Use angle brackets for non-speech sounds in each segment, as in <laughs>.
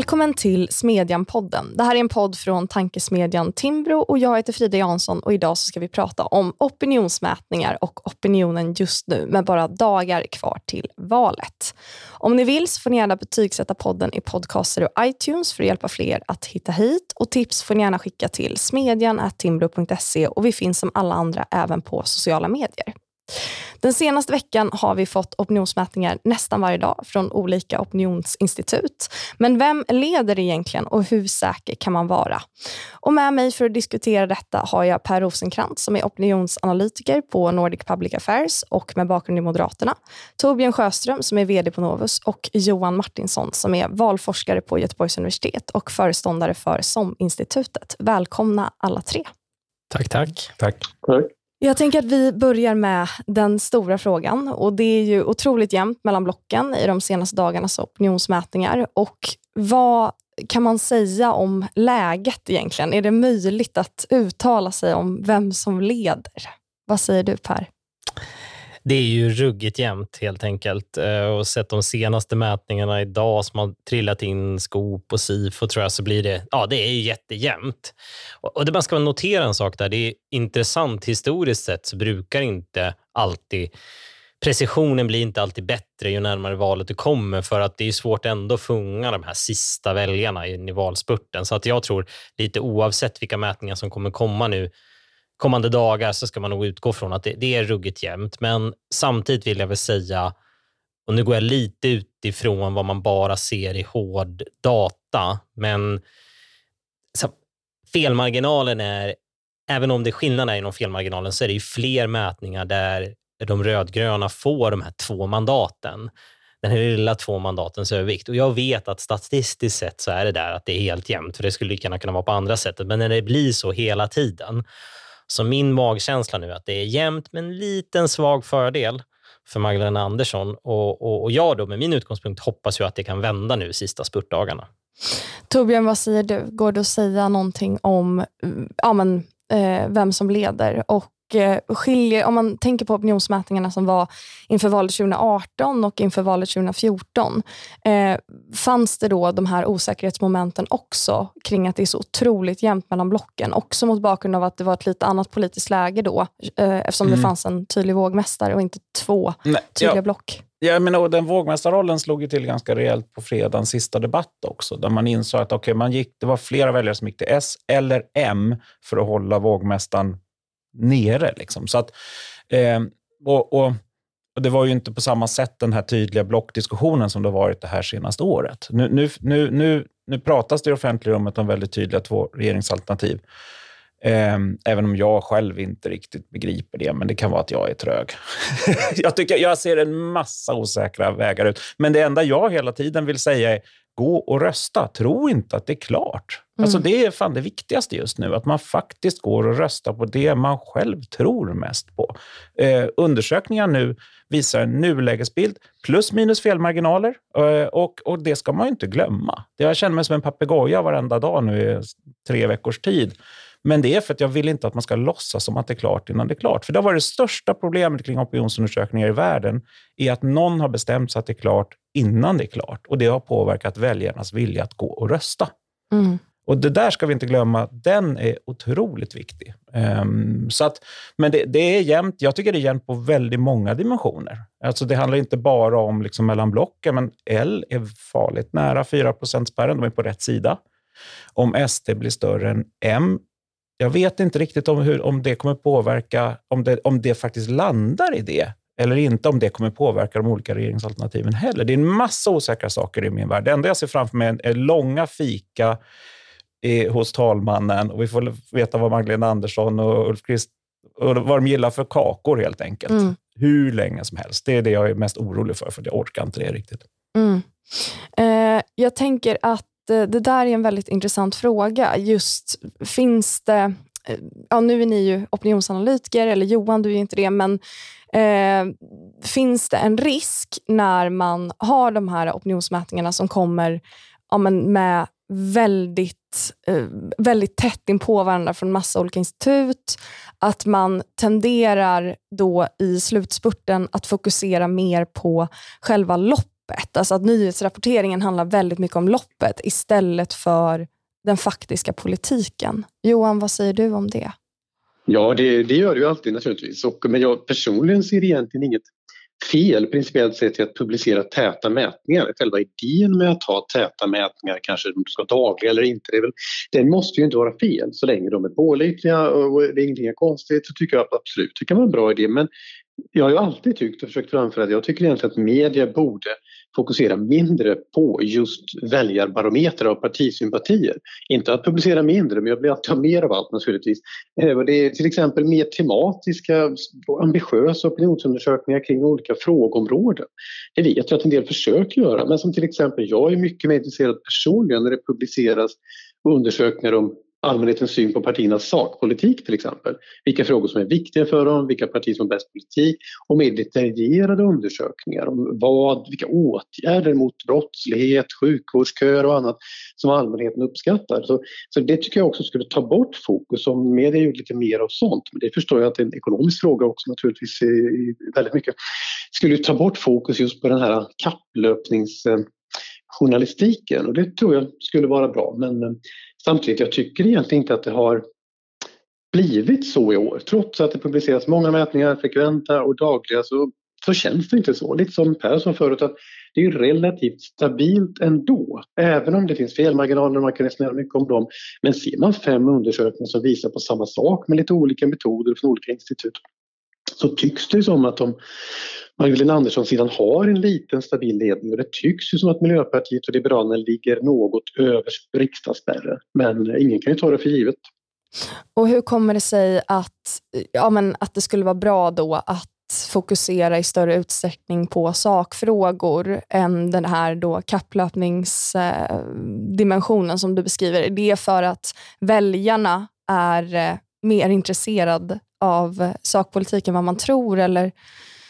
Välkommen till Smedjan-podden. Det här är en podd från tankesmedjan Timbro och jag heter Frida Jansson och idag så ska vi prata om opinionsmätningar och opinionen just nu med bara dagar kvar till valet. Om ni vill så får ni gärna betygsätta podden i podcaster och iTunes för att hjälpa fler att hitta hit och tips får ni gärna skicka till smedjan.timbro.se och vi finns som alla andra även på sociala medier. Den senaste veckan har vi fått opinionsmätningar nästan varje dag från olika opinionsinstitut. Men vem leder egentligen och hur säker kan man vara? Och med mig för att diskutera detta har jag Per Rosenkrantz som är opinionsanalytiker på Nordic Public Affairs och med bakgrund i Moderaterna. Torbjörn Sjöström som är VD på Novus och Johan Martinsson som är valforskare på Göteborgs universitet och föreståndare för SOM-institutet. Välkomna alla tre. Tack, tack. Tack. tack. Jag tänker att vi börjar med den stora frågan. och Det är ju otroligt jämnt mellan blocken i de senaste dagarnas opinionsmätningar. Och vad kan man säga om läget egentligen? Är det möjligt att uttala sig om vem som leder? Vad säger du Per? Det är ju ruggigt jämnt helt enkelt. Eh, och sett de senaste mätningarna idag som har trillat in Skop och Sifo tror jag så blir det, ja det är ju jättejämnt. Och det man ska notera en sak där, det är intressant historiskt sett så brukar inte alltid precisionen blir inte alltid bättre ju närmare valet du kommer för att det är svårt ändå att fånga de här sista väljarna i valspurten. Så att jag tror lite oavsett vilka mätningar som kommer komma nu kommande dagar så ska man nog utgå från att det, det är ruggigt jämnt. Men samtidigt vill jag väl säga, och nu går jag lite utifrån vad man bara ser i hård data, men så, felmarginalen är, även om det är skillnader inom felmarginalen, så är det ju fler mätningar där de rödgröna får de här två mandaten. Den här lilla två mandatens övervikt. Och jag vet att statistiskt sett så är det där att det är helt jämnt, för det skulle lika gärna kunna vara på andra sättet. Men när det blir så hela tiden, så min magkänsla nu är att det är jämnt med en liten svag fördel för Magdalena Andersson. Och, och, och jag då med min utgångspunkt hoppas ju att det kan vända nu sista spurtdagarna. Torbjörn, vad säger du? Går det att säga någonting om ja, men, eh, vem som leder? Och skiljer, om man tänker på opinionsmätningarna som var inför valet 2018 och inför valet 2014, eh, fanns det då de här osäkerhetsmomenten också kring att det är så otroligt jämnt mellan blocken? Också mot bakgrund av att det var ett lite annat politiskt läge då, eh, eftersom mm. det fanns en tydlig vågmästare och inte två Nej, tydliga ja. block. Ja, men, och den vågmästarrollen slog ju till ganska rejält på fredagens sista debatt också, där man insåg att okay, man gick, det var flera väljare som gick till S eller M för att hålla vågmästaren nere. Liksom. Så att, eh, och, och, och, Det var ju inte på samma sätt den här tydliga blockdiskussionen som det varit det här senaste året. Nu, nu, nu, nu, nu pratas det i offentliga rummet om väldigt tydliga två regeringsalternativ. Eh, även om jag själv inte riktigt begriper det, men det kan vara att jag är trög. <laughs> jag, tycker, jag ser en massa osäkra vägar ut. Men det enda jag hela tiden vill säga är gå och rösta. Tro inte att det är klart. Mm. Alltså det är fan det viktigaste just nu, att man faktiskt går och röstar på det man själv tror mest på. Eh, undersökningar nu visar en nulägesbild, plus minus felmarginaler. Eh, och, och det ska man inte glömma. Jag känner mig som en papegoja varenda dag nu i tre veckors tid. Men det är för att jag vill inte att man ska låtsas som att det är klart innan det är klart. För det har varit det största problemet kring opinionsundersökningar i världen, är att någon har bestämt sig att det är klart innan det är klart. Och det har påverkat väljarnas vilja att gå och rösta. Mm. Och Det där ska vi inte glömma, den är otroligt viktig. Um, så att, men det, det, är jämnt. Jag tycker det är jämnt på väldigt många dimensioner. Alltså det handlar inte bara om liksom mellan blocken, men L är farligt nära 4 spärren. De är på rätt sida. Om SD blir större än M, jag vet inte riktigt om, hur, om det kommer påverka, om det, om det faktiskt landar i det eller inte, om det kommer påverka de olika regeringsalternativen heller. Det är en massa osäkra saker i min värld. Det enda jag ser framför mig är långa fika eh, hos talmannen och vi får veta vad Magdalena Andersson och Ulf Krist och vad de gillar för kakor helt enkelt. Mm. Hur länge som helst. Det är det jag är mest orolig för, för jag orkar inte det riktigt. Mm. Eh, jag tänker att det där är en väldigt intressant fråga. Just finns det, eh, ja, nu är ni ju opinionsanalytiker, eller Johan, du är inte det, men eh, finns det en risk när man har de här opinionsmätningarna som kommer ja, men med väldigt, eh, väldigt tätt in på varandra från massa olika institut. Att man tenderar då i slutspurten att fokusera mer på själva loppet loppet. Alltså att nyhetsrapporteringen handlar väldigt mycket om loppet istället för den faktiska politiken. Johan, vad säger du om det? Ja, det, det gör det ju alltid naturligtvis. Och, men jag personligen ser egentligen inget fel principiellt sett i att publicera täta mätningar. Själva idén med att ha täta mätningar, kanske de ska dagliga eller inte, det väl, den måste ju inte vara fel så länge de är pålitliga och det är ingenting konstigt så tycker jag absolut det kan vara en bra idé. Men jag har ju alltid tyckt och försökt framföra att jag tycker egentligen att media borde fokusera mindre på just väljarbarometrar och partisympatier. Inte att publicera mindre, men jag blir att ta mer av allt naturligtvis. Eh, det är till exempel mer tematiska, ambitiösa opinionsundersökningar kring olika frågeområden. Det vet jag att en del försöker göra, men som till exempel jag är mycket mer intresserad personligen när det publiceras undersökningar om allmänhetens syn på partiernas sakpolitik till exempel. Vilka frågor som är viktiga för dem, vilka partier som har bäst politik och mer detaljerade undersökningar om vad, vilka åtgärder mot brottslighet, sjukvårdsköer och annat som allmänheten uppskattar. Så, så det tycker jag också skulle ta bort fokus om media gjorde lite mer av sånt. Men det förstår jag att det är en ekonomisk fråga också naturligtvis eh, väldigt mycket. Skulle ta bort fokus just på den här kapplöpnings journalistiken och det tror jag skulle vara bra. Men eh, samtidigt, jag tycker egentligen inte att det har blivit så i år. Trots att det publiceras många mätningar, frekventa och dagliga, så, så känns det inte så. Lite som Per sa förut, att det är relativt stabilt ändå. Även om det finns felmarginaler, man kan resonera mycket om dem. Men ser man fem undersökningar som visar på samma sak med lite olika metoder från olika institut så tycks det som att de Magdalena Andersson-sidan har en liten stabil ledning och det tycks ju som att Miljöpartiet och Liberalerna ligger något över riksdagsspärren. Men ingen kan ju ta det för givet. Och hur kommer det sig att, ja, men att det skulle vara bra då att fokusera i större utsträckning på sakfrågor än den här då kapplöpningsdimensionen som du beskriver? Är det för att väljarna är eh, mer intresserad av sakpolitik än vad man tror? Eller?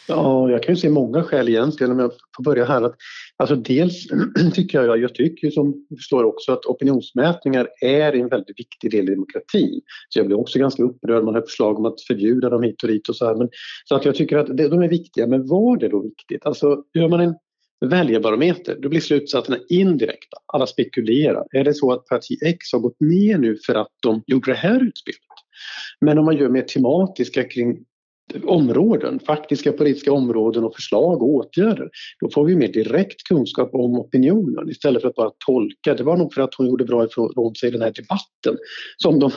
Ja, jag kan ju se många skäl egentligen om jag får börja här. Att, alltså dels <clears throat> tycker jag, jag tycker som du förstår också att opinionsmätningar är en väldigt viktig del i demokratin. Så jag blir också ganska upprörd, man har förslag om att förbjuda dem hit och dit och så här. Men, så att jag tycker att det, de är viktiga, men var det då viktigt? Alltså gör man en väljarbarometer, då blir slutsatserna indirekta. Alla spekulerar. Är det så att parti X har gått ner nu för att de gjorde det här utspelet? Men om man gör mer tematiska kring områden, faktiska politiska områden och förslag och åtgärder. Då får vi mer direkt kunskap om opinionen istället för att bara tolka. Det var nog för att hon gjorde bra ifrån sig i den här debatten som de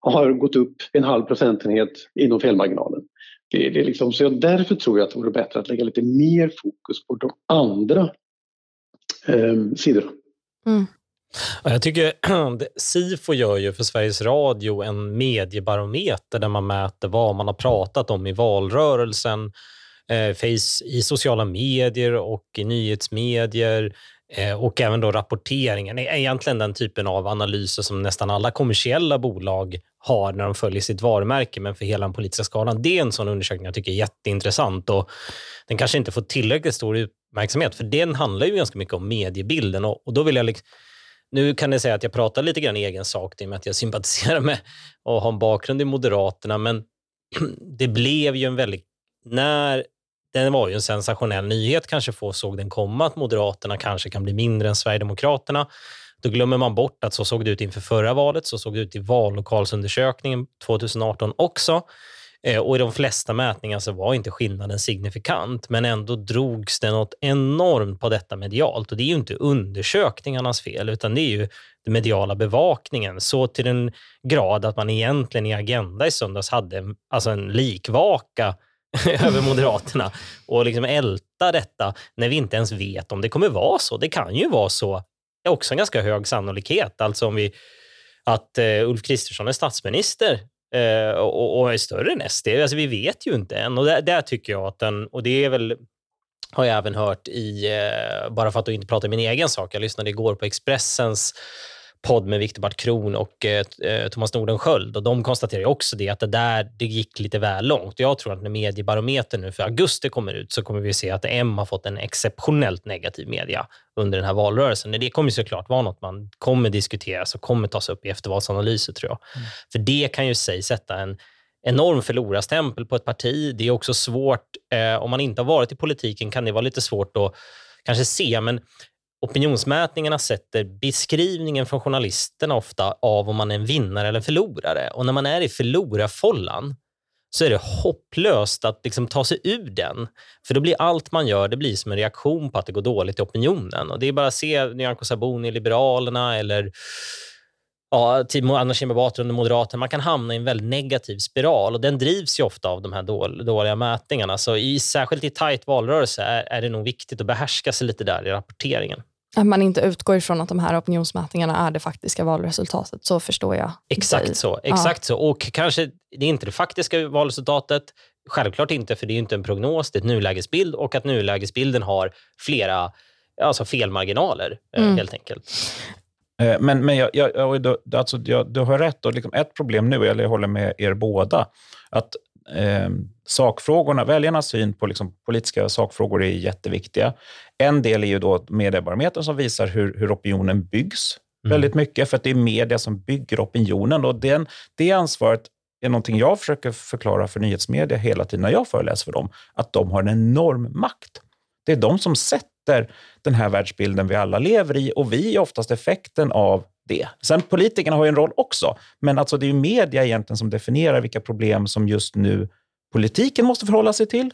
har gått upp en halv procentenhet inom felmarginalen. Det, det är liksom, så därför tror jag att det vore bättre att lägga lite mer fokus på de andra eh, sidorna. Mm. Jag tycker <clears throat> Sifo gör ju för Sveriges Radio en mediebarometer där man mäter vad man har pratat om i valrörelsen, eh, face, i sociala medier och i nyhetsmedier eh, och även då rapporteringen. Egentligen den typen av analyser som nästan alla kommersiella bolag har när de följer sitt varumärke, men för hela den politiska skalan. Det är en sån undersökning jag tycker är jätteintressant och den kanske inte får tillräckligt stor uppmärksamhet, för den handlar ju ganska mycket om mediebilden och, och då vill jag liksom nu kan ni säga att jag pratar lite grann i egen sak i och med att jag <laughs> sympatiserar med och har en bakgrund i Moderaterna, men <clears throat> det blev ju en väldigt... När, den var ju en sensationell nyhet, kanske få såg den komma, att Moderaterna kanske kan bli mindre än Sverigedemokraterna. Då glömmer man bort att så såg det ut inför förra valet, så såg det ut i vallokalsundersökningen 2018 också. Eh, och I de flesta mätningar så var inte skillnaden signifikant, men ändå drogs det något enormt på detta medialt. Och Det är ju inte undersökningarnas fel, utan det är ju den mediala bevakningen. Så till den grad att man egentligen i Agenda i söndags hade alltså en likvaka <laughs> över Moderaterna och liksom älta detta när vi inte ens vet om det kommer vara så. Det kan ju vara så. Det är också en ganska hög sannolikhet. Alltså om vi, att eh, Ulf Kristersson är statsminister eh, och, och, är större än SD. Alltså, vi vet ju inte än. Och där, där tycker jag att den, och det är väl har jag även hört i, eh, bara för att inte prata min egen sak, jag lyssnade igår på Expressens podd med Viktor Bart Kron och eh, eh Thomas Nordenskjöld. Och de konstaterar också det, att det där det gick lite väl långt. Jag tror att när mediebarometern nu för augusti kommer ut så kommer vi se att M har fått en exceptionellt negativ media under den här valrörelsen. Det kommer såklart vara något man kommer diskuteras och kommer tas upp i eftervalsanalyser, tror jag. Mm. För det kan ju sig sätta en enorm förlorarstämpel på ett parti. Det är också svårt, eh, om man inte har varit i politiken kan det vara lite svårt att kanske se, men opinionsmätningarna sätter beskrivningen från journalisterna ofta av om man är en vinnare eller förlorare. Och när man är i förlorarfållan så är det hopplöst att liksom ta sig ur den. För då blir allt man gör det blir som en reaktion på att det går dåligt i opinionen. Och Det är bara att se Nyamko Sabuni i Liberalerna eller ja, till Anna Kinberg Batra under Moderaterna. Man kan hamna i en väldigt negativ spiral och den drivs ju ofta av de här dåliga mätningarna. Så i, särskilt i tajt valrörelse är, är det nog viktigt att behärska sig lite där i rapporteringen. Att man inte utgår ifrån att de här opinionsmätningarna är det faktiska valresultatet. Så förstår jag. Exakt dig. så. Exakt så. Och kanske det är inte det faktiska valresultatet. Självklart inte, för det är inte en prognos, det är ett nulägesbild och att nulägesbilden har flera alltså felmarginaler eh, Mm. helt enkelt. Eh, Men, men jag, jag, jag, alltså, jag, du har rätt. Och liksom ett problem nu, eller jag håller med er båda, att eh, sakfrågorna, väljarnas syn på liksom, politiska sakfrågor är jätteviktiga. En del är ju då mediebarometern som visar hur, hur opinionen byggs Mm. väldigt mycket, för att det är media som bygger opinionen. Och den, det ansvaret är någonting jag försöker förklara för nyhetsmedia hela tiden när jag föreläser för dem, att de har en enorm makt. Det är de som sätter den här världsbilden vi alla lever i och vi är oftast effekten av det. Sen politikerna har ju en roll också, men alltså det är ju media egentligen som definierar vilka problem som just nu politiken måste förhålla sig till.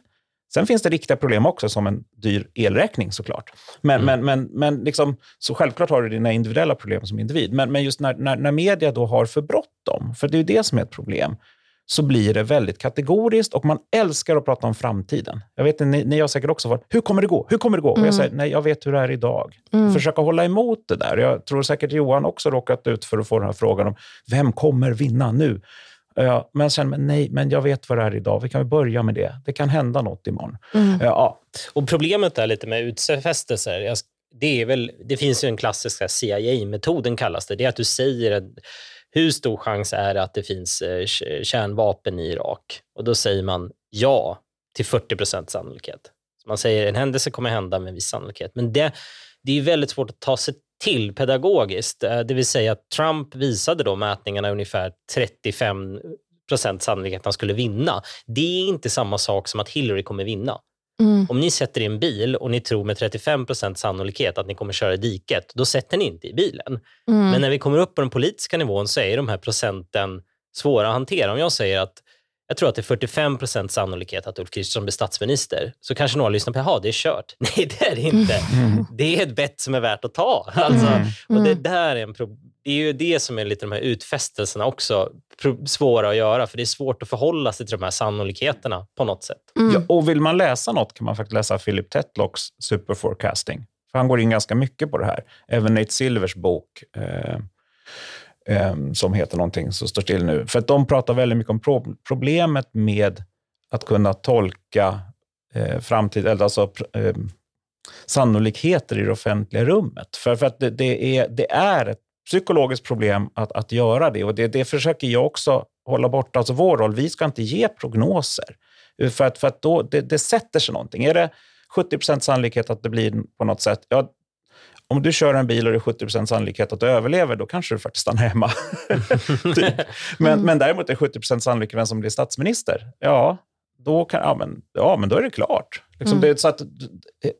Sen finns det riktiga problem också, som en dyr elräkning såklart. Men, men, men, men liksom, så självklart har du dina individuella problem som individ. Men, men just när, när, när media då har för bråttom, för det är ju det som är ett problem, så blir det väldigt kategoriskt och man älskar att prata om framtiden. Jag vet, ni, ni har säkert också varit, hur kommer det gå? Hur kommer det gå? Och jag säger, nej, jag vet hur det är idag. Mm. Försöka hålla emot det där. Jag tror säkert Johan också råkat ut för att få den här frågan om, vem kommer vinna nu? Ja, men sen, men nej, men jag vet vad det är idag. Vi kan väl börja med det. Det kan hända något imorgon. Mm. Ja, Och Problemet är lite med utfästelser. Det, är väl, det finns ju en klassisk CIA-metoden kallas det. Det är att du säger att, hur stor chans är det att det finns eh, kärnvapen i Irak? Och då säger man ja till 40 procent sannolikhet. Så man säger en händelse kommer hända med viss sannolikhet. Men det, det är väldigt svårt att ta sig till pedagogiskt. Eh, det vill säga att Trump visade då mätningarna ungefär 35 procent sannolikhet att han skulle vinna. Det är inte samma sak som att Hillary kommer vinna. Mm. Om ni sätter i en bil och ni tror med 35% sannolikhet att ni kommer köra i diket, då sätter ni inte i bilen. Mm. Men när vi kommer upp på den politiska nivån så är de här procenten svåra att hantera. Om jag säger att jag tror att det är 45% sannolikhet att Ulf Kristersson blir statsminister, så kanske några lyssnar på jaha, det är kört. <laughs> Nej, det är det inte. Det är ett bett som är värt att ta. Alltså, Mm. och det, Mm. där är en pro- det är ju det som är lite de här utfästelserna också svåra att göra, för det är svårt att förhålla sig till de här sannolikheterna på något sätt. Mm. Ja, och vill man läsa något kan man faktiskt läsa Philip Tetlocks Superforecasting. För han går in ganska mycket på det här. Även Nate Silvers bok eh, eh, som heter någonting som står still nu. För att de pratar väldigt mycket om pro- problemet med att kunna tolka eh, framtid, eller alltså eh, sannolikheter i det offentliga rummet. För, för att det, det, är, det är ett psykologiskt problem att, att göra det och det, det försöker jag också hålla borta. Alltså vår roll, vi ska inte ge prognoser. För att, för att då, det, det sätter sig någonting. Är det 70% sannolikhet att det blir på något sätt, ja, om du kör en bil och det är 70% sannolikhet att du överlever, då kanske du faktiskt stannar hemma. <laughs> typ. men, men däremot är det 70 sannolikhet vem som blir statsminister. Ja, då kan, ja, men, ja, men då är det klart. Liksom Mm. det, är så att,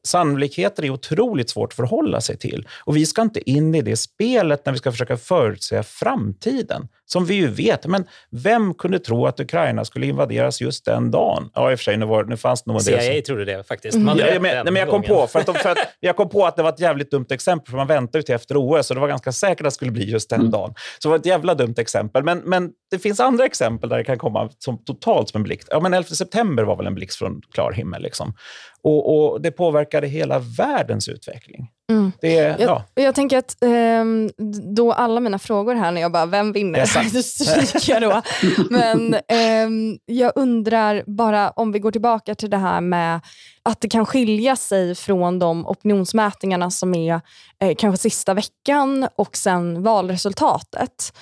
sannolikheter är otroligt svårt att förhålla sig till. Och vi ska inte in i det spelet när vi ska försöka förutsäga framtiden. Som vi ju vet. Men vem kunde tro att Ukraina skulle invaderas just den dagen? Ja, i och för sig, nu, var, nu fanns det nog en del som- CIA trodde det faktiskt. Mm. Man hade Ja, men, nej, men jag kom gången. på, för att, de, för att jag kom på att det var ett jävligt dumt exempel, för man väntade ju till efter OS och det var ganska säkert att det skulle bli just den Mm. dagen. Så det var ett jävla dumt exempel. Men, men det finns andra exempel där det kan komma som totalt som en blixt. Ja, men 11 september var väl en blixt från klar himmel. Liksom. Och, och det påverkade hela världens utveckling. Mm. Det, Jag, ja. jag tänker att ehm, då alla mina frågor här när jag bara, vem vinner? Då <laughs> stryker då. Men ehm, jag undrar bara om vi går tillbaka till det här med att det kan skilja sig från de opinionsmätningarna som är eh, kanske sista veckan och sen valresultatet.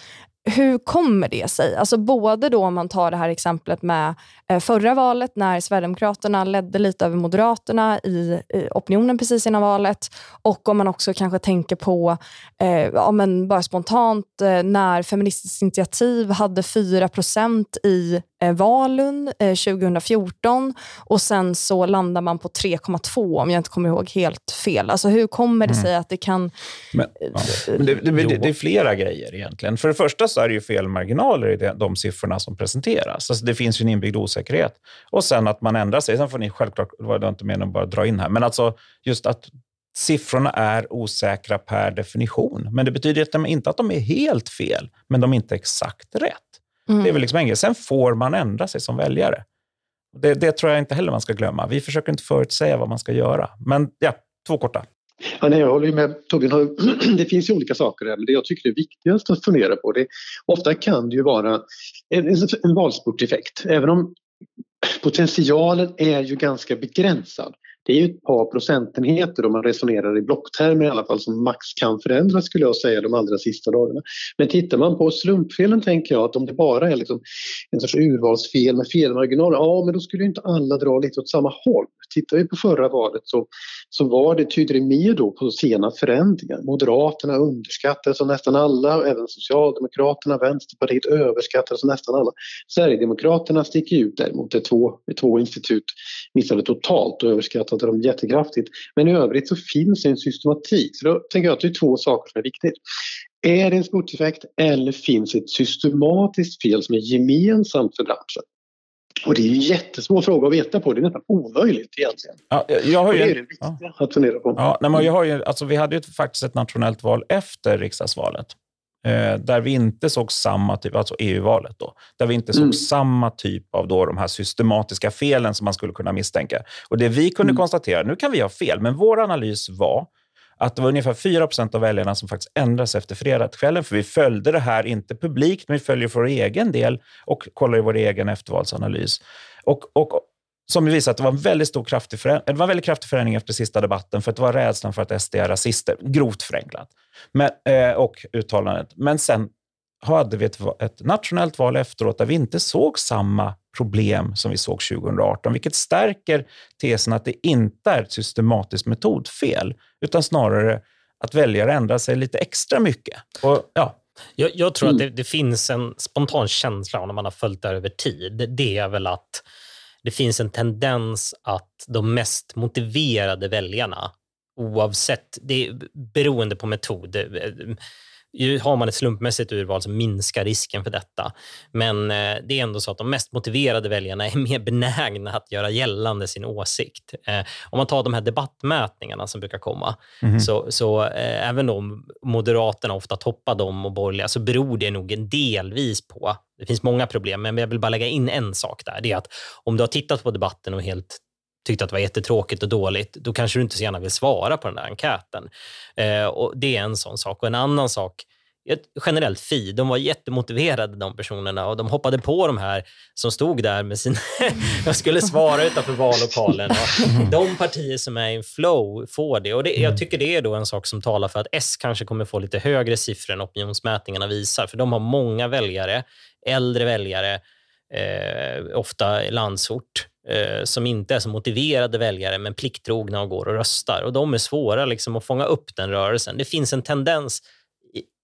Hur kommer det sig? Alltså både då om man tar det här exemplet med eh, förra valet när Sverigedemokraterna ledde lite över Moderaterna i, i opinionen precis innan valet och om man också kanske tänker på, eh, ja, men bara spontant, eh, när Feministiskt initiativ hade 4% i eh, Valun eh, 2014 och sen så landar man på 3,2 om jag inte kommer ihåg helt fel. Alltså hur kommer det mm. sig att det kan... Men, ja. Men det, det, det, det, är flera grejer egentligen. För det första så är det ju fel marginaler i de siffrorna som presenteras. Alltså det finns ju en inbyggd osäkerhet. Och sen att man ändrar sig. Sen får ni självklart, det var inte meningen att bara dra in här, men alltså just att siffrorna är osäkra per definition. Men det betyder inte att de är helt fel, men de är inte exakt rätt. Mm. Det är väl liksom en. Sen får man ändra sig som väljare. Det, det, tror jag inte heller man ska glömma. Vi försöker inte förutsäga vad man ska göra. Men ja, två korta. Ja, nej, jag håller med Torbjörn. <clears throat> Det finns ju olika saker där, men det jag tycker är viktigast att fundera på det ofta kan det ju vara en, en valspurteffekt. Även om potentialen är ju ganska begränsad det är ju ett par procentenheter om man resonerar i blocktermer i alla fall som max kan förändras skulle jag säga de allra sista dagarna. Men tittar man på slumpfelen tänker jag att om det bara är liksom en sorts urvalsfel med felmarginal, ja men då skulle inte alla dra lite åt samma håll. Tittar vi på förra valet så, så var det, tydligt det mer då på sena förändringar. Moderaterna underskattades av nästan alla, även Socialdemokraterna, Vänsterpartiet överskattades av nästan alla. Sverigedemokraterna sticker ut däremot, det två, två institut missade totalt och överskattade dem jättekraftigt. Men i övrigt så finns det en systematik. Så då tänker jag att det är två saker som är viktigt. Är det en spoteffekt eller finns ett systematiskt fel som är gemensamt för branschen? Och det är en jättesvår fråga att veta på. Det är nästan omöjligt egentligen. Ja, jag har ju, det är det viktiga ja. att fundera på. Ja, nej, men jag har ju, alltså, vi hade ju faktiskt ett nationellt val efter riksdagsvalet. Eh, där vi inte såg samma typ, alltså EU-valet då, där vi inte såg mm. samma typ av då de här systematiska felen som man skulle kunna misstänka. Och det vi kunde mm. konstatera, nu kan vi ha fel, men vår analys var att det var ungefär 4% av väljarna som faktiskt ändrades efter fredagskvällen. För vi följde det här, inte publikt, men vi följer för vår egen del och kollar i vår egen eftervalsanalys. Och, och som visar att det var en väldigt stor kraftig förändring, det var en väldigt kraftig förändring efter sista debatten, för att det var rädslan för att SD är rasister, grovt förenklat, men, eh, och uttalandet. Men sen hade vi ett, ett, nationellt val efteråt där vi inte såg samma problem som vi såg 2018, vilket stärker tesen att det inte är ett systematiskt metodfel, utan snarare att väljare ändrar sig lite extra mycket. Och, ja. jag, jag tror mm. att det, det, finns en spontan känsla när man har följt det här över tid. Det är väl att det finns en tendens att de mest motiverade väljarna, oavsett, det är beroende på metod, eh, har man ett slumpmässigt urval så minskar risken för detta. Men eh, det är ändå så att de mest motiverade väljarna är mer benägna att göra gällande sin åsikt. Eh, om man tar de här debattmätningarna som brukar komma, mm. så, så eh, även om Moderaterna ofta toppar dem och borgerliga, så beror det nog en delvis på, det finns många problem, men jag vill bara lägga in en sak där. Det är att om du har tittat på debatten och helt tyckte att det var jättetråkigt och dåligt, då kanske du inte så gärna vill svara på den där enkäten. Eh, och Det är en sån sak. Och En annan sak, generellt fi. De var jättemotiverade de personerna och de hoppade på de här som stod där med sina... <laughs> jag skulle svara utanför vallokalen. Och de partier som är i flow får det. Och det, Jag mm. tycker det är då en sak som talar för att S kanske kommer få lite högre siffror än opinionsmätningarna visar. För de har många väljare, äldre väljare, eh, ofta landsort eh, som inte är så motiverade väljare men plikttrogna och går och röstar. Och De är svåra liksom, att fånga upp den rörelsen. Det finns en tendens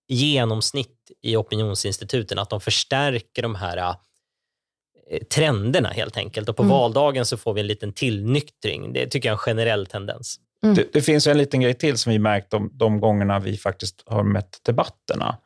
i genomsnitt i opinionsinstituten att de förstärker de här eh, trenderna helt enkelt. Och På mm. valdagen så får vi en liten tillnyktring. Det tycker jag är en generell tendens. Mm. Det, det, finns en liten grej till som vi märkt de, de gångerna vi faktiskt har mätt debatterna.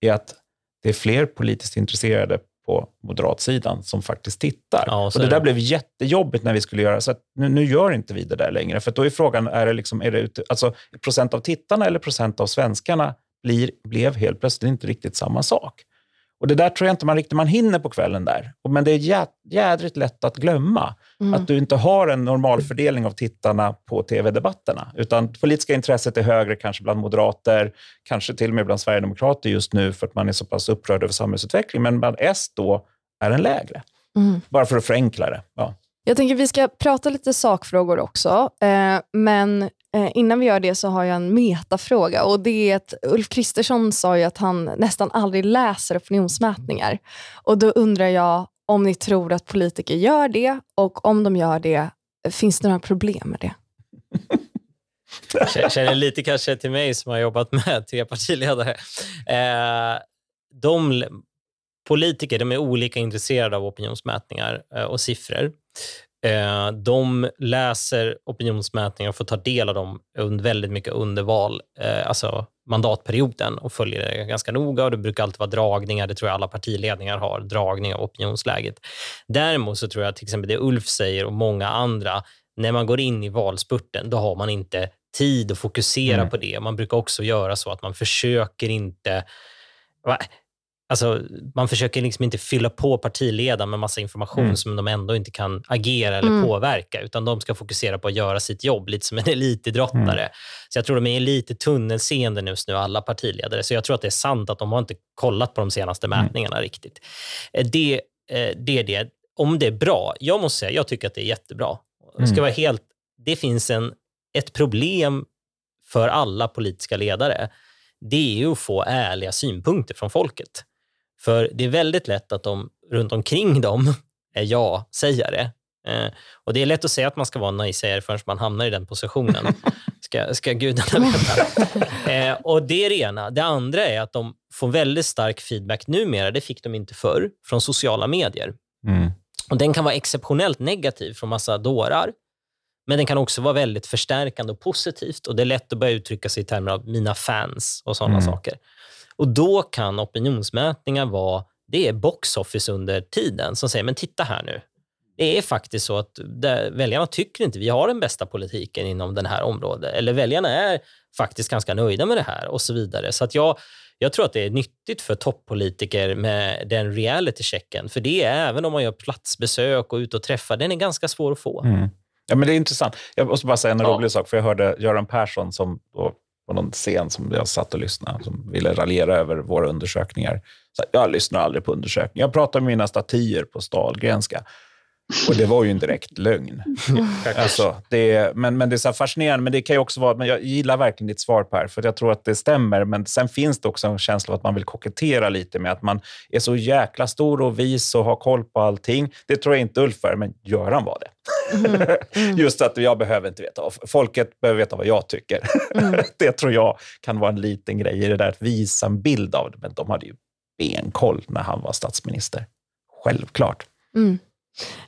är att det är fler politiskt intresserade på moderatsidan som faktiskt tittar. Ja, och Det där blev jättejobbigt när vi skulle göra, så nu, nu, gör inte vi det där längre. För då är frågan, är det, liksom, är det ute, alltså, procent av tittarna eller procent av svenskarna blir, blev helt plötsligt inte riktigt samma sak. Och Det där tror jag inte man riktigt man hinner på kvällen där. Men det är jädrigt lätt att glömma. Mm. Att du inte har en normalfördelning av tittarna på tv-debatterna. Utan det politiska intresset är högre kanske bland moderater, kanske till och med bland sverigedemokrater just nu för att man är så pass upprörd över samhällsutveckling. Men bland S då är den lägre. Mm. Bara för att förenkla det. Ja. Jag tänker vi ska prata lite sakfrågor också, eh, men eh, innan vi gör det så har jag en metafråga och det är att Ulf Kristersson sa ju att han nästan aldrig läser opinionsmätningar. Och då undrar jag om ni tror att politiker gör det och om de gör det, finns det några problem med det? Jag känner lite kanske till mig som har jobbat med tre partiledare. Eh, de politiker de är olika intresserade av opinionsmätningar eh, och siffror. Eh, de läser opinionsmätningar och får ta del av dem väldigt mycket under val, eh, alltså mandatperioden och följer det ganska noga. och Det brukar alltid vara dragningar, det tror jag alla partiledningar har, dragning av opinionsläget. Däremot så tror jag till exempel det Ulf säger och många andra, när man går in i valspurten, då har man inte tid att fokusera mm. på det. Man brukar också göra så att man försöker inte Alltså, man försöker liksom inte fylla på partiledaren med massa information mm. som de ändå inte kan agera eller mm. påverka, utan de ska fokusera på att göra sitt jobb, lite som en <laughs> elitidrottare. Mm. Så jag tror de är lite tunnelseende just nu, alla partiledare. Så jag tror att det är sant att de har inte kollat på de senaste mm. mätningarna riktigt. Eh, det, eh, det är det. Om det är bra, jag måste säga, jag tycker att det är jättebra. Det, ska mm. vara helt, det finns en, ett problem för alla politiska ledare. Det är att få ärliga synpunkter från folket. För det är väldigt lätt att de runt omkring dem är ja-sägare. Eh, och det är lätt att säga att man ska vara en nej-sägare förrän man hamnar i den positionen. <laughs> Ska, ska gudarna veta. Eh, och det är det ena. Det andra är att de får väldigt stark feedback numera, det fick de inte förr, från sociala medier. Mm. Och Den kan vara exceptionellt negativ från massa dårar, men den kan också vara väldigt förstärkande och positivt. Och Det är lätt att börja uttrycka sig i termer av mina fans och sådana mm. saker. Och Då kan opinionsmätningar vara det är box office under tiden som säger men titta här nu. Det är faktiskt så att väljarna tycker inte vi har den bästa politiken inom det här området. Eller väljarna är faktiskt ganska nöjda med det här och så vidare. Så att jag, jag tror att det är nyttigt för toppolitiker med den reality-checken. För det är även om man gör platsbesök och ut och träffar, den är ganska svår att få. Mm. Ja, men det är intressant. Jag måste bara säga en ja. rolig sak, för jag hörde Göran Persson som på någon scen som jag satt och lyssnade, som ville raljera över våra undersökningar. Så jag lyssnar aldrig på undersökningar. Jag pratar med mina statyer på Stalgrenska. Och det var ju en direkt lögn. <laughs> alltså, det, men, men det är så fascinerande. Men det kan ju också vara, men jag gillar verkligen ditt svar Per, för jag tror att det stämmer. Men sen finns det också en känsla av att man vill kokettera lite med att man är så jäkla stor och vis och har koll på allting. Det tror jag inte Ulf är, men Göran var det. Mm. <laughs> Mm. Just att jag behöver inte veta. Folket behöver veta vad jag tycker. Mm. <laughs> det tror jag kan vara en liten grej i det där att visa en bild av det. Men de hade ju benkoll när han var statsminister. Självklart.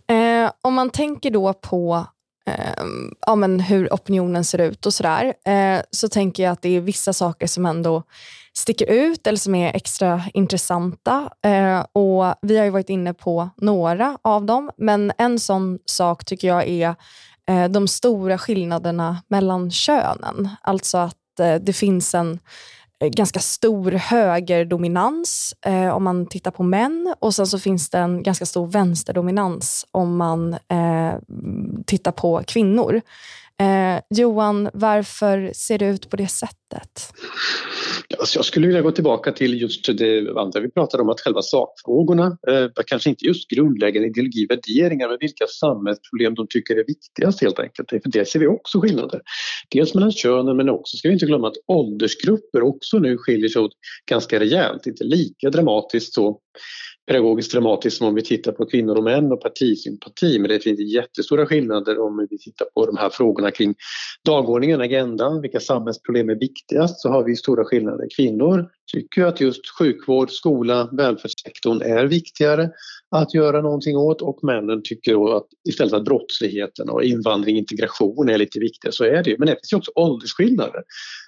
Eh, om man tänker då på eh, ja, men hur opinionen ser ut och sådär, eh, så tänker jag att det är vissa saker som ändå sticker ut eller som är extra intressanta. Eh, och Vi har ju varit inne på några av dem, men en sån sak tycker jag är eh, de stora skillnaderna mellan könen. Alltså att eh, det finns en Eh, Eh, ganska stor högerdominans eh, om man tittar på män och sen så finns det en ganska stor vänsterdominans om man eh, tittar på kvinnor. Eh, Johan, varför ser det ut på det sättet? Alltså jag skulle vilja gå tillbaka till just det andra vi pratade om, att själva sakfrågorna, eh, kanske inte just grundläggande ideologi, värderingar, men vilka samhällsproblem de tycker är viktigast helt enkelt. För det ser vi också skillnader. Dels mellan könen men också ska vi inte glömma att åldersgrupper också nu skiljer sig åt ganska rejält, inte lika dramatiskt så pedagogiskt dramatiskt som om vi tittar på kvinnor och män och partisympati men det finns jättestora skillnader om vi tittar på de här frågorna kring dagordningen, agendan, vilka samhällsproblem är viktigast så har vi stora skillnader. Kvinnor tycker att just sjukvård, skola, välfärdssektorn är viktigare att göra någonting åt och männen tycker att istället att brottsligheten och invandring och integration är lite viktigare. Så är det ju. Men det finns ju också åldersskillnader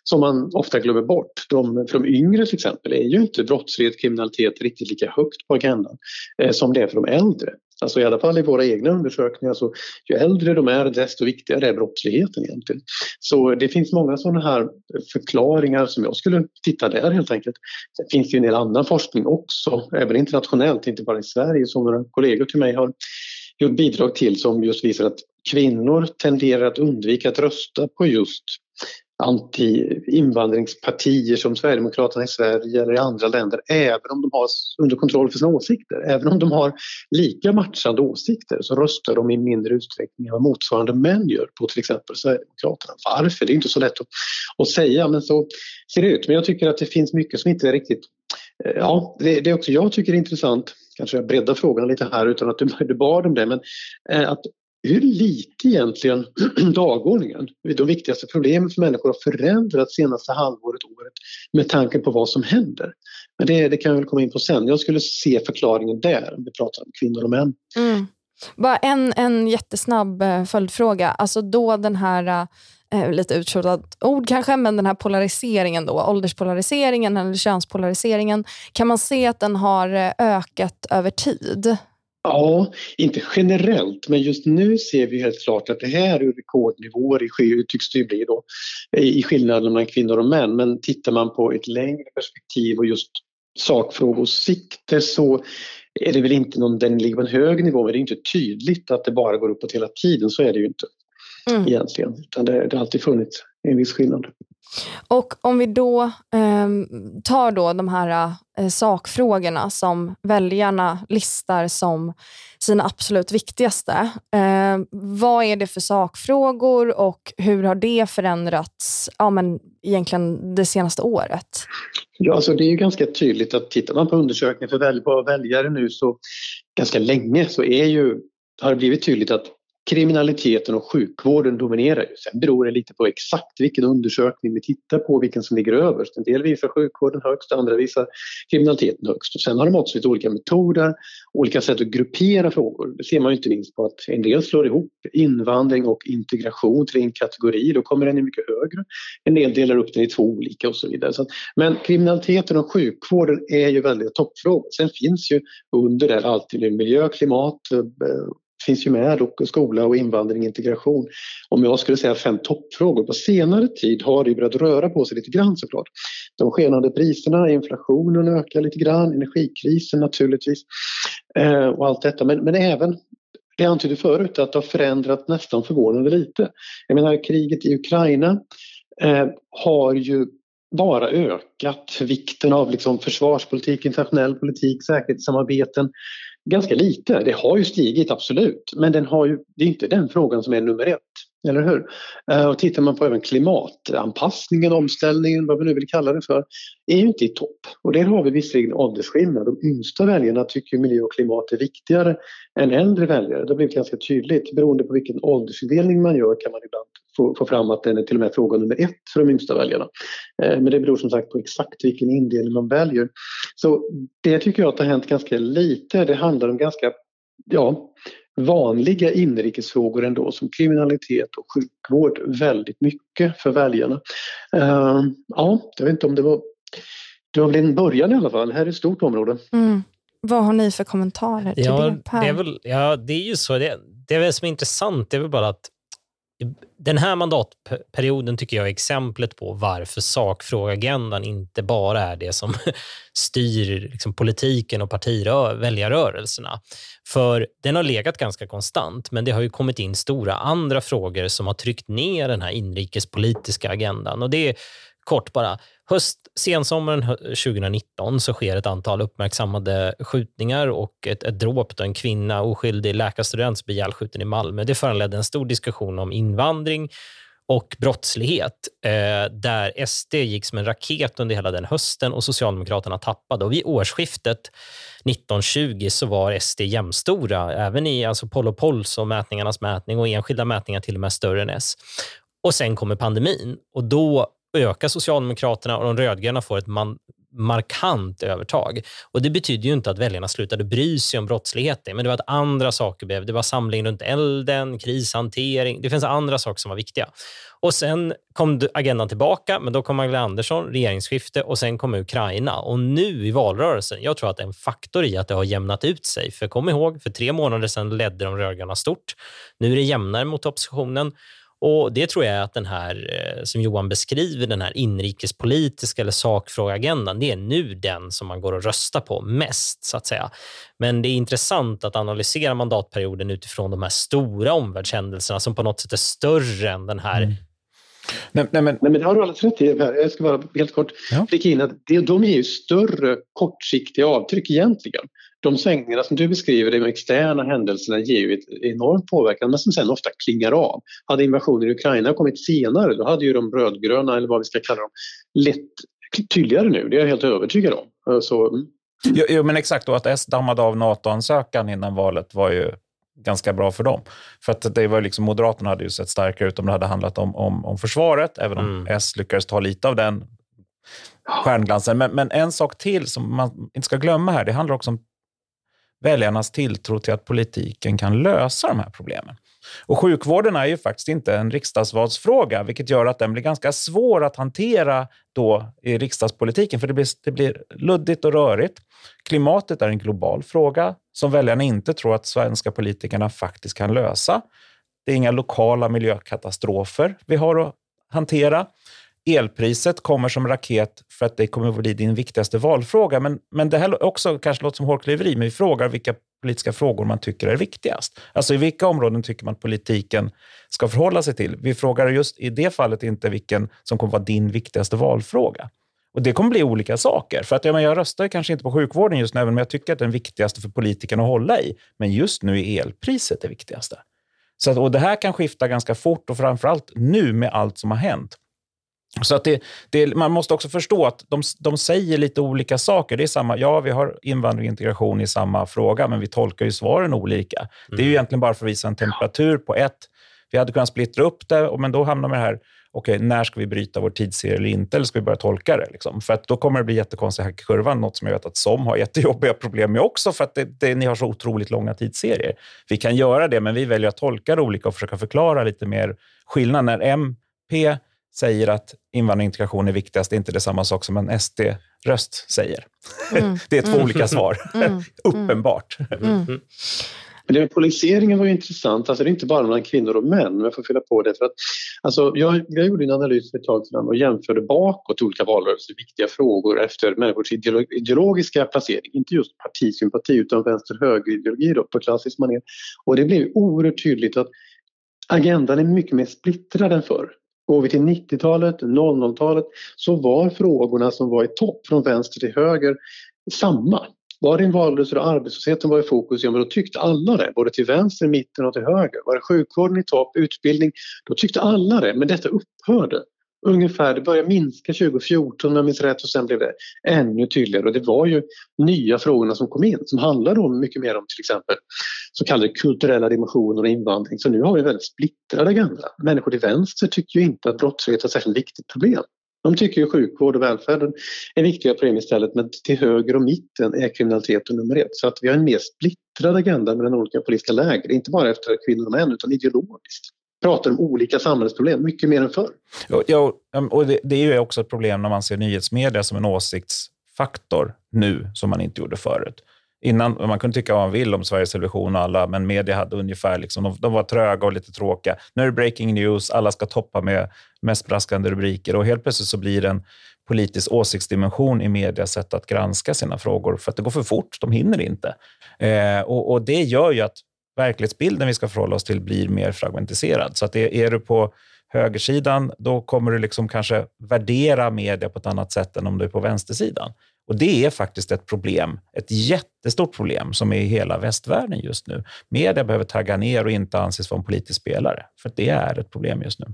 som man ofta glömmer bort. De, för de yngre till exempel är ju inte brottslighet, kriminalitet riktigt lika högt på agendan eh, som det är för de äldre. Alltså i alla fall i våra egna undersökningar så ju äldre de är desto viktigare är brottsligheten egentligen. Så det finns många sådana här förklaringar som jag skulle titta där helt enkelt. Sen finns det ju en del annan forskning också, även internationellt, inte bara i Sverige som några kollegor till mig har gjort bidrag till som just visar att kvinnor tenderar att undvika att rösta på just anti-invandringspartier som Sverigedemokraterna i Sverige eller i andra länder även om de har under kontroll för sina åsikter. Även om de har lika matchande åsikter så röstar de i mindre utsträckning än vad motsvarande män gör på till exempel Sverigedemokraterna. Varför? Det är inte så lätt att, att säga men så ser det ut. Men jag tycker att det finns mycket som inte är riktigt eh, Ja, det, det är också jag tycker är intressant, kanske jag breddar frågan lite här utan att du, du bad om det, men eh, att det hur lite egentligen <clears throat> dagordningen, de viktigaste problemen för människor har förändrats senaste halvåret, året med tanke på vad som händer. Men det, det kan jag väl komma in på sen. Jag skulle se förklaringen där om vi pratar om kvinnor och män. Mm. Bara en, en jättesnabb eh, följdfråga. Alltså då den här, eh, eh lite uttjatat ord kanske, men den här polariseringen då, ålderspolariseringen eller könspolariseringen. Kan man se att den har eh, ökat över tid? Ja, inte generellt, men just nu ser vi helt klart att det här är rekordnivåer, i, tycks det bli då, i skillnaden mellan kvinnor och män. Men tittar man på ett längre perspektiv och just sakfrågosikte så är det väl inte någon, den ligger på en hög nivå, men det är inte tydligt att det bara går uppåt hela tiden, så är det ju inte mm. egentligen. Utan det, det har alltid funnits en viss skillnad. Och om vi då eh, tar då de här eh, sakfrågorna som väljarna listar som sina absolut viktigaste. Eh, vad är det för sakfrågor och hur har det förändrats ja, men egentligen det senaste året? Ja, alltså det är ju ganska tydligt att tittar man på undersökningar för väl, väljare nu så ganska länge så är ju, har det blivit tydligt att kriminaliteten och sjukvården dominerar. Ju. Sen beror det lite på exakt vilken undersökning vi tittar på, vilken som ligger överst. En del visar sjukvården högst, andra visar kriminaliteten högst. Och sen har de också lite olika metoder, olika sätt att gruppera frågor. Det ser man inte minst på att en del slår ihop invandring och integration till en kategori, då kommer den i mycket högre. En del delar upp den i två olika och så vidare. Så att, men kriminaliteten och sjukvården är ju väldigt toppfrågor. Sen finns ju under det alltid miljö, klimat, eh, finns ju med och skola och invandring, integration. Om jag skulle säga fem toppfrågor. På senare tid har det börjat röra på sig lite grann såklart. De skenande priserna, inflationen ökar lite grann, energikrisen naturligtvis eh, och allt detta. Men, men även det jag antydde förut att det har förändrat nästan förvånande lite. Jag menar kriget i Ukraina eh, har ju bara ökat vikten av liksom försvarspolitik, internationell politik, säkerhetssamarbeten ganska lite. Det har ju stigit, absolut, men den har ju, det är inte den frågan som är nummer ett. Eller hur? Eh, och tittar man på även klimatanpassningen, omställningen, vad vi nu vill kalla det för, är ju inte i topp. Och där har vi visserligen åldersskillnad. De yngsta väljarna tycker miljö och klimat är viktigare än äldre väljare. Det har blivit ganska tydligt. Beroende på vilken åldersfördelning man gör kan man ibland få, få fram att den är till och med fråga nummer ett för de yngsta väljarna. Eh, men det beror som sagt på exakt vilken indelning man väljer. Så det tycker jag att det har hänt ganska lite. Det handlar om ganska ja, vanliga inrikesfrågor ändå som kriminalitet och sjukvård väldigt mycket för väljarna. Uh, ja, jag vet inte om det var det var väl en början i alla fall. Här är ett stort område. Mm. Vad har ni för kommentarer till ja, det, Per? Det är, väl, ja, det är ju så. Det, det är väl som är intressant det är väl bara att den här mandatperioden tycker jag är exemplet på varför sakfrågeagendan inte bara är det som <laughs> styr liksom politiken och väljarrörelserna. För den har legat ganska konstant, men det har ju kommit in stora andra frågor som har tryckt ner den här inrikespolitiska agendan. Och det är kort bara, höst, sensommaren 2019 så sker ett antal uppmärksammade skjutningar och ett, ett dråp då en kvinna, oskyldig läkarstudent, blir ihjälskjuten i Malmö. Det föranledde en stor diskussion om invandring och brottslighet eh, där SD gick som en raket under hela den hösten och Socialdemokraterna tappade. Och vid årsskiftet 1920 så var SD jämstora, även i alltså Poll och Pols och mätningarnas mätning och enskilda mätningar till och med större än S. Och sen kommer pandemin och då ökar Socialdemokraterna och de rödgröna får ett man, markant övertag. Och Det betyder ju inte att väljarna slutade bry sig om brottsligheten, men det var att andra saker blev. Det var samling runt elden, krishantering. Det finns andra saker som var viktiga. Och Sen kom agendan tillbaka, men då kom Magdalena Andersson, regeringsskifte och sen kom Ukraina. Och nu i valrörelsen, jag tror att det är en faktor i att det har jämnat ut sig. För kom ihåg, för tre månader sedan ledde de rödgröna stort. Nu är det jämnare mot oppositionen och Det tror jag är att den här, eh, som Johan beskriver, den här inrikespolitiska eller sakfrågeagendan, det är nu den som man går och röstar på mest. så att säga. Men det är intressant att analysera mandatperioden utifrån de här stora omvärldshändelserna som på något sätt är större än den här mm. Nej, nej, men, nej, men det har du alldeles rätt i. Jag ska bara helt kort ja. flika in att det, de ger ju större kortsiktiga avtryck egentligen. De svängningarna som du beskriver, de externa händelserna, ger ju ett enormt påverkan men som sen ofta klingar av. Hade invasionen i Ukraina kommit senare då hade ju de rödgröna, eller vad vi ska kalla dem, lett tydligare nu. Det är jag helt övertygad om. Så, mm. jo, jo, men exakt. Och att S dammade av NATO-ansökan innan valet var ju ganska bra för dem. För att det var liksom, Moderaterna hade ju sett starkare ut om det hade handlat om, om, om försvaret, även om mm. S lyckades ta lite av den stjärnglansen. Men, men en sak till som man inte ska glömma här, det handlar också om väljarnas tilltro till att politiken kan lösa de här problemen. Och sjukvården är ju faktiskt inte en riksdagsvalsfråga, vilket gör att den blir ganska svår att hantera då i riksdagspolitiken, för det blir, det blir luddigt och rörigt. Klimatet är en global fråga som väljarna inte tror att svenska politikerna faktiskt kan lösa. Det är inga lokala miljökatastrofer vi har att hantera. Elpriset kommer som raket för att det kommer att bli din viktigaste valfråga. Men, men det här också kanske låter som hårklyveri, men vi frågar vilka politiska frågor man tycker är viktigast. Alltså i vilka områden tycker man att politiken ska förhålla sig till? Vi frågar just i det fallet inte vilken som kommer vara din viktigaste valfråga. Och Det kommer bli olika saker. För att jag, jag röstar kanske inte på sjukvården just nu, även om jag tycker att är den viktigaste för politikerna att hålla i. Men just nu är elpriset det viktigaste. Så att, och Det här kan skifta ganska fort och framförallt nu med allt som har hänt. Så att det, det, man måste också förstå att de, de säger lite olika saker. Det är samma, ja, vi har invandring och integration i samma fråga, men vi tolkar ju svaren olika. Mm. Det är ju mm. egentligen bara för att visa en temperatur på ett. Vi hade kunnat splittra upp det, men då hamnar man här, okej, okay, när ska vi bryta vår tidsserie eller inte? Eller ska vi börja tolka det? Liksom? För att då kommer det bli jättekonstigt här i kurvan, något som jag vet att SOM har jättejobbiga problem med också, för att det, det, ni har så otroligt långa tidsserier. Vi kan göra det, men vi väljer att tolka det olika och försöka förklara lite mer skillnad. När MP säger att invandring och integration är viktigast, det är inte det samma sak som en SD-röst säger. Mm. <laughs> det är två mm. olika svar, <laughs> mm. <laughs> uppenbart. Mm. Det med polariseringen var ju intressant, alltså det är inte bara mellan kvinnor och män, men jag får fylla på det. För att, alltså, jag, jag gjorde en analys för ett tag sedan och jämförde bakåt olika valrörelser, viktiga frågor efter människors ideologiska placering, inte just partisympati utan vänster-höger-ideologi på klassiskt manér. Och det blev oerhört tydligt att agendan är mycket mer splittrad än förr. Går vi till 90-talet, 00-talet så var frågorna som var i topp från vänster till höger samma. Var det en valrörelse där arbetslösheten var i fokus, ja men då tyckte alla det, både till vänster, mitten och till höger. Var det sjukvården i topp, utbildning, då tyckte alla det, men detta upphörde. Ungefär, det började minska 2014 om jag minns rätt och sen blev det ännu tydligare och det var ju nya frågorna som kom in som handlade om mycket mer om till exempel så kallade kulturella dimensioner och invandring. Så nu har vi en väldigt splittrad agenda. Människor till vänster tycker ju inte att brottslighet är ett särskilt viktigt problem. De tycker ju sjukvård och välfärden är viktiga problem istället men till höger och mitten är kriminaliteten nummer ett. Så att vi har en mer splittrad agenda mellan olika politiska läger, inte bara efter kvinnor och män utan ideologiskt pratar om olika samhällsproblem, mycket mer än förr. Ja, och det, det, är ju också ett problem när man ser nyhetsmedia som en åsiktsfaktor nu, som man inte gjorde förut. Innan, man kunde tycka vad man vill om Sveriges Television och alla, men media hade ungefär, liksom, de, de, var tröga och lite tråkiga. Nu är det breaking news, alla ska toppa med mest braskande rubriker och helt plötsligt så blir det en politisk åsiktsdimension i medias sätt att granska sina frågor, för att det går för fort, de hinner inte. Eh, och, och, Det gör ju att verklighetsbilden vi ska förhålla oss till blir mer fragmentiserad. Så att är, är du på högersidan, då kommer du liksom kanske värdera media på ett annat sätt än om du är på vänstersidan. Och Det är faktiskt ett problem, ett jättestort problem som är i hela västvärlden just nu. Media behöver tagga ner och inte anses vara en politisk spelare, för det är ett problem just nu.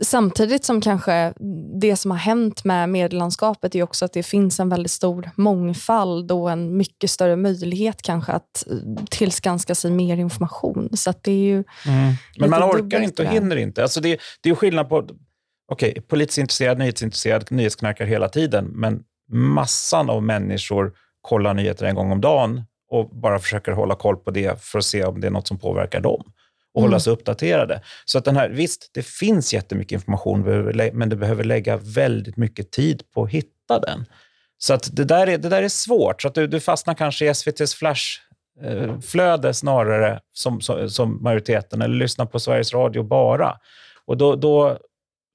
Samtidigt som kanske det som har hänt med medielandskapet är också att det finns en väldigt stor mångfald och en mycket större möjlighet kanske att eh, tillskanska sig mer information. Så det är ju mm. Men man orkar inte och hinner inte. Alltså det, det är skillnad på okay, politiskt intresserad, nyhetsintresserad, nyhetsknarkar hela tiden, men massan av människor kollar nyheter en gång om dagen och bara försöker hålla koll på det för att se om det är något som påverkar dem och mm. hålla sig uppdaterade. Så att den här, visst, det finns jättemycket information, men det behöver lägga väldigt mycket tid på att hitta den. Så att det, där är, det där är svårt. Så att du, du fastnar kanske i SVTs flashflöde snarare som, som, som, majoriteten, eller lyssnar på Sveriges Radio bara. Och då, då,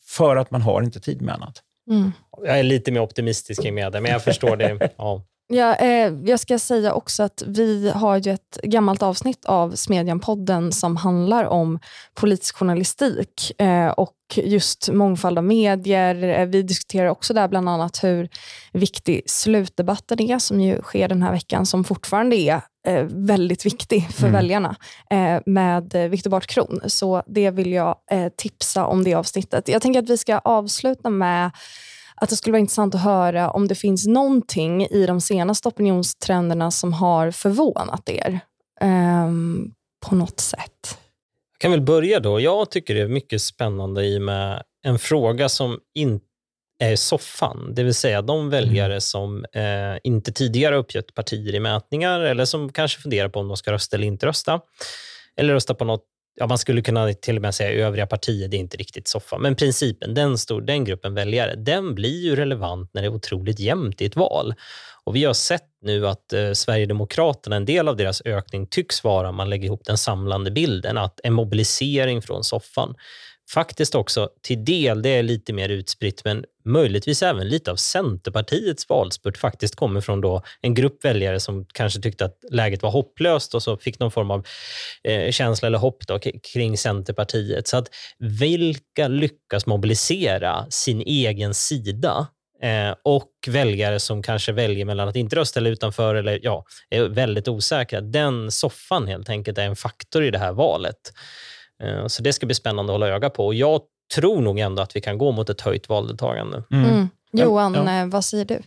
för att man har inte tid med annat. Mm. Jag är lite mer optimistisk kring media, men jag förstår det. <laughs> Ja. Ja, eh, jag ska säga också att vi har ju ett gammalt avsnitt av Smedjan-podden som handlar om politisk journalistik eh, och just mångfald av medier. Eh, vi diskuterar också där bland annat hur viktig slutdebatten är som ju sker den här veckan som fortfarande är eh, väldigt viktig för mm. väljarna eh, med Viktor Bart Kron. Så det vill jag eh, tipsa om det avsnittet. Jag tänker att vi ska avsluta med att det skulle vara intressant att höra om det finns någonting i de senaste opinionstrenderna som har förvånat er um, på något sätt. Jag kan väl börja då. Jag tycker det är mycket spännande i med en fråga som inte är soffan, det vill säga de väljare mm. som eh, inte tidigare uppgett partier i mätningar eller som kanske funderar på om de ska rösta eller inte rösta. Eller rösta på något ja, man skulle kunna till och med säga övriga partier, det är inte riktigt soffa. Men principen, den, stor, den gruppen väljare, den blir ju relevant när det är otroligt jämnt i ett val. Och vi har sett nu att eh, Sverigedemokraterna, en del av deras ökning tycks vara, om man lägger ihop den samlande bilden, att en mobilisering från soffan faktiskt också till del, det är lite mer utspritt, men möjligtvis även lite av Centerpartiets valspurt faktiskt kommer från då en grupp väljare som kanske tyckte att läget var hopplöst och så fick någon form av eh, känsla eller hopp då, kring Centerpartiet. Så att vilka lyckas mobilisera sin egen sida eh, och väljare som kanske väljer mellan att inte rösta eller utanför eller ja, är väldigt osäkra. Den soffan helt enkelt är en faktor i det här valet. Eh, så det ska bli spännande att hålla öga på. Och jag tror nog ändå att vi kan gå mot ett höjt valdeltagande. Mm. Mm. Johan, ja. Eh, vad säger du?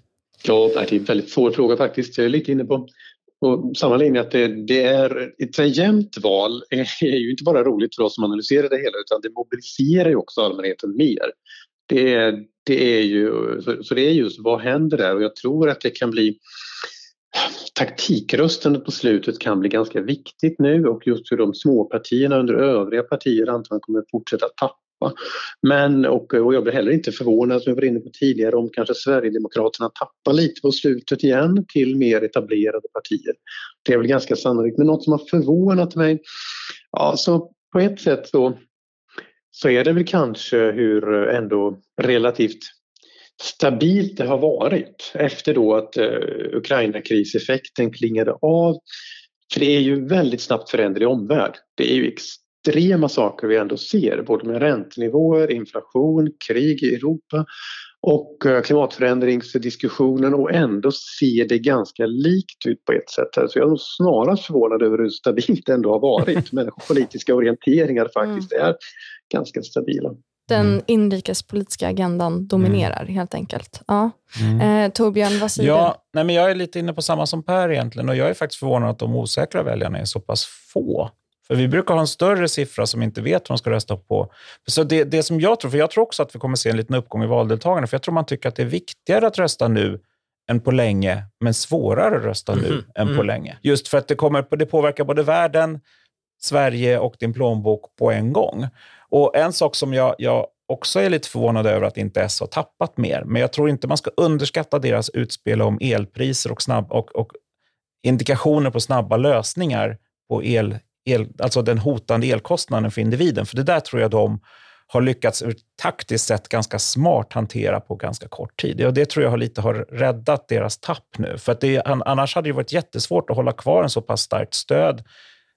Ja, det är en väldigt svår fråga faktiskt. Jag är lite inne på på samma linje att det, det är ett jämnt val <laughs> är ju inte bara roligt för oss som analyserar det hela utan det mobiliserar ju också allmänheten mer. Det, det är ju, så, så det är just vad händer där och jag tror att det kan bli taktikröstandet på slutet kan bli ganska viktigt nu och just hur de småpartierna under övriga partier antagligen kommer att fortsätta tappa. Men, och, och jag blir heller inte förvånad, som jag var inne på tidigare, om kanske Sverigedemokraterna tappar lite på slutet igen till mer etablerade partier. Det är väl ganska sannolikt. Men något som har förvånat mig, ja, så på ett sätt så, så är det väl kanske hur eh, ändå relativt stabilt det har varit efter då att eh, Ukraina-kriseffekten klingade av. För det är ju väldigt snabbt föränderlig omvärld. Det är ju extrema saker vi ändå ser, både med räntenivåer, inflation, krig i Europa och eh, klimatförändringsdiskussionen och ändå ser det ganska likt ut på ett sätt. Så jag är snarast förvånad över hur stabilt det ändå har varit. <laughs> Men politiska orienteringar faktiskt mm. är ganska stabila den mm. inrikespolitiska agendan dominerar mm. helt enkelt. Ja. Mm. Eh, Torbjörn, vad säger ja, du? Nej, men jag är lite inne på samma som Per egentligen och jag är faktiskt förvånad att de osäkra väljarna är så pass få. För vi brukar ha en större siffra som inte vet vad de ska rösta på. Så det, det som jag tror, för jag tror också att vi kommer se en liten uppgång i valdeltagande, för jag tror man tycker att det är viktigare att rösta nu än på länge, men svårare att rösta nu mm. än mm. på länge. Just för att det, kommer, det påverkar både världen, Sverige och din plånbok på en gång. Och En sak som jag, jag också är lite förvånad över att inte S har tappat mer, men jag tror inte man ska underskatta deras utspel om elpriser och, snabb, och, och indikationer på snabba lösningar på el, el, alltså den hotande elkostnaden för individen. För det där tror jag de har lyckats ur taktiskt sett ganska smart hantera på ganska kort tid. Och det tror jag har lite har räddat deras tapp nu. För att det, annars hade det varit jättesvårt att hålla kvar en så pass starkt stöd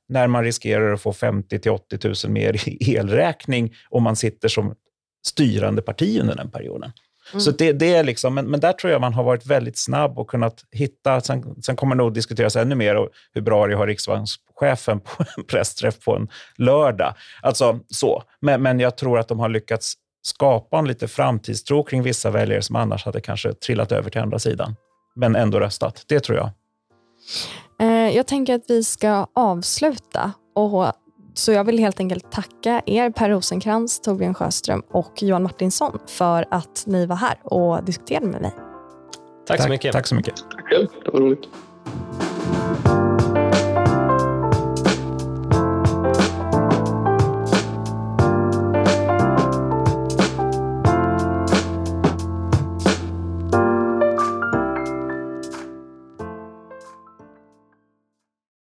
när man riskerar att få 50 till 80 000 mer i <laughs> elräkning om man sitter som styrande parti under den perioden. Mm. Så det, det, är liksom, men, men där tror jag man har varit väldigt snabb och kunnat hitta, sen, sen kommer det nog diskuteras ännu mer och hur bra det har riksbankschefen på <laughs> en pressträff på en lördag. Alltså så. Men, men jag tror att de har lyckats skapa en lite framtidstro kring vissa väljare som annars hade kanske trillat över till andra sidan, men ändå röstat. Det tror jag. Eh, jag tänker att vi ska avsluta och så jag vill helt enkelt tacka er Per Rosenkrantz, Torbjörn Sjöström och Johan Martinsson för att ni var här och diskuterade med mig. Tack, Tack så mycket. Tack så mycket. Tack själv, det var roligt.